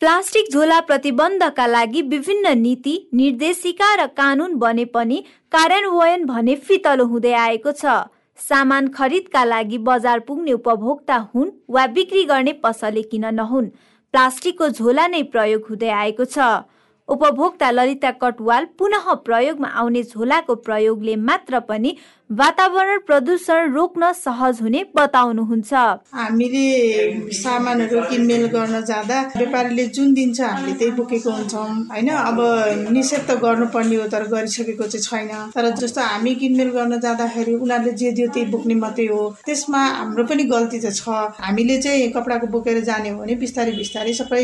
Plastic झोला प्रतिबन्धका लागि विभिन्न नीति निर्देशिका र कानुन बने पनि कार्यान्वयन भने फितलो हुँदै आएको छ। सामान खरिदका लागि बजार पुग्ने उपभोक्ता हुन् वा बिक्री गर्ने पसले किन नहुन्? प्लास्टिकको झोला नै प्रयोग हुँदै आएको छ। उपभोक्ता ललिता कटवाल पुनः प्रयोगमा आउने झोलाको प्रयोगले मात्र पनि वातावरण प्रदूषण रोक्न सहज हुने बताउनुहुन्छ। हामीले सामानहरू किनमेल गर्न जाँदा व्यापारीले जुन दिन्छ हामीले त्यही बोकेको हुन्छौँ होइन? अब निषेध त गर्नुपर्ने हो तर गरिसकेको चाहिँ छैन। तर जस्तो हामी किनमेल गर्न जाँदाखेरि उनीहरूले जे दियो त्यही बोक्ने मात्रै हो। त्यसमा हाम्रो पनि गल्ती त छ। हामीले चाहिँ कपडाको बोकेर जाने हो भने बिस्तारै बिस्तारै सबै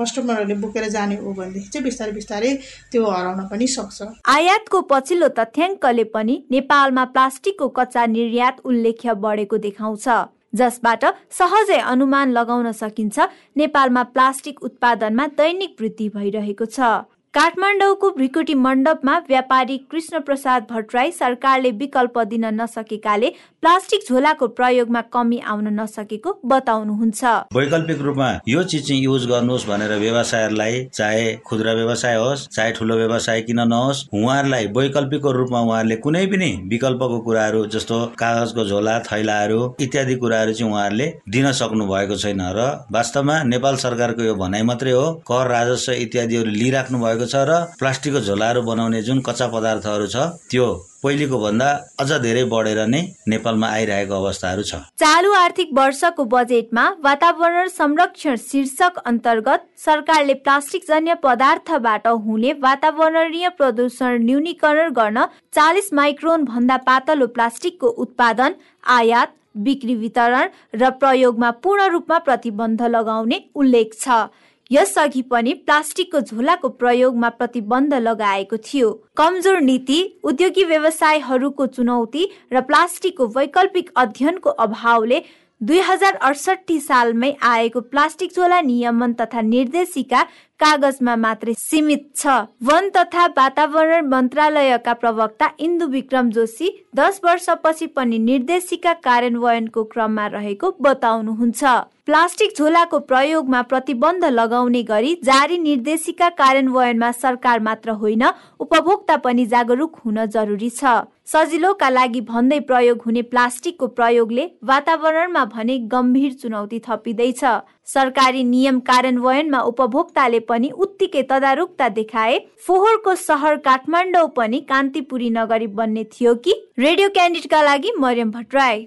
कस्टमरहरूले बोकेर जाने हो भनेदेखि चाहिँ बिस्तारै बिस्तारै त्यो हराउन पनि सक्छ। आयातको पछिल्लो तथ्याङ्कले पनि नेपालमा प्लास्टिकको कच्चा निर्यात उल्लेख्य बढेको देखाउँछ। जसबाट सहजै अनुमान लगाउन सकिन्छ नेपालमा प्लास्टिक उत्पादनमा दैनिक वृद्धि भइरहेको छ। काठमाडौँको भ्रिकुटी मण्डपमा व्यापारी कृष्ण प्रसाद भट्टराई सरकारले विकल्प दिन नसकेकाले प्लास्टिक झोलाको प्रयोगमा कमी आउन नसकेको बताउनुहुन्छ। वैकल्पिक रूपमा यो चिज चाहिँ युज गर्नुहोस् भनेर व्यवसायहरूलाई चाहे खुद्रा व्यवसाय होस् चाहे ठुलो व्यवसाय किन नहोस् उहाँहरूलाई वैकल्पिकको रूपमा उहाँहरूले कुनै पनि विकल्पको कुराहरू जस्तो कागजको झोला थैलाहरू इत्यादि कुराहरू चाहिँ उहाँहरूले दिन सक्नु भएको छैन र वास्तवमा नेपाल सरकारको यो भनाइ मात्रै हो कर राजस्व इत्यादिहरू लिइराख्नु भएको छ र प्लास्टिकको झोलाहरू बनाउने जुन कच्चा पदार्थहरू छ त्यो पहिलेको भन्दा अझ धेरै बढेर नै नेपालमा आइरहेको अवस्थाहरू छ। चालु आर्थिक वर्षको बजेटमा वातावरण संरक्षण शीर्षक अन्तर्गत सरकारले प्लास्टिक जन्य पदार्थबाट हुने वातावरणीय प्रदूषण न्यूनीकरण गर्न चालिस माइक्रोन भन्दा पातलो प्लास्टिकको उत्पादन आयात बिक्री वितरण र प्रयोगमा पूर्ण रूपमा प्रतिबन्ध लगाउने उल्लेख छ। यसअघि पनि प्लास्टिकको झोलाको प्रयोगमा प्रतिबन्ध लगाएको थियो। कमजोर नीति उद्योगी व्यवसायहरूको चुनौती र प्लास्टिकको वैकल्पिक अध्ययनको अभावले दुई हजार अडसठी सालमै आएको प्लास्टिक झोला नियमन तथा निर्देशिका कागजमा मात्रै सीमित छ। वन तथा वातावरण मन्त्रालयका प्रवक्ता इन्दु विक्रम जोशी दस वर्षपछि पनि निर्देशिका कार्यान्वयनको क्रममा रहेको बताउनुहुन्छ। प्लास्टिक झोलाको प्रयोगमा प्रतिबन्ध लगाउने गरी जारी निर्देशिका कार्यान्वयनमा सरकार मात्र होइन उपभोक्ता पनि जागरुक हुन जरुरी छ। सजिलोका लागि भन्दै प्रयोग हुने प्लास्टिकको प्रयोगले वातावरणमा भने गम्भीर चुनौती थपिँदैछ। सरकारी नियम कार्यान्वयनमा उपभोक्ताले पनि उत्तिकै तदारुकता देखाए। फोहोरको सहर काठमाडौँ पनि कान्तिपुरी नगरी बन्ने थियो कि। रेडियो क्यान्डिडका लागि मरियम भट्टराई।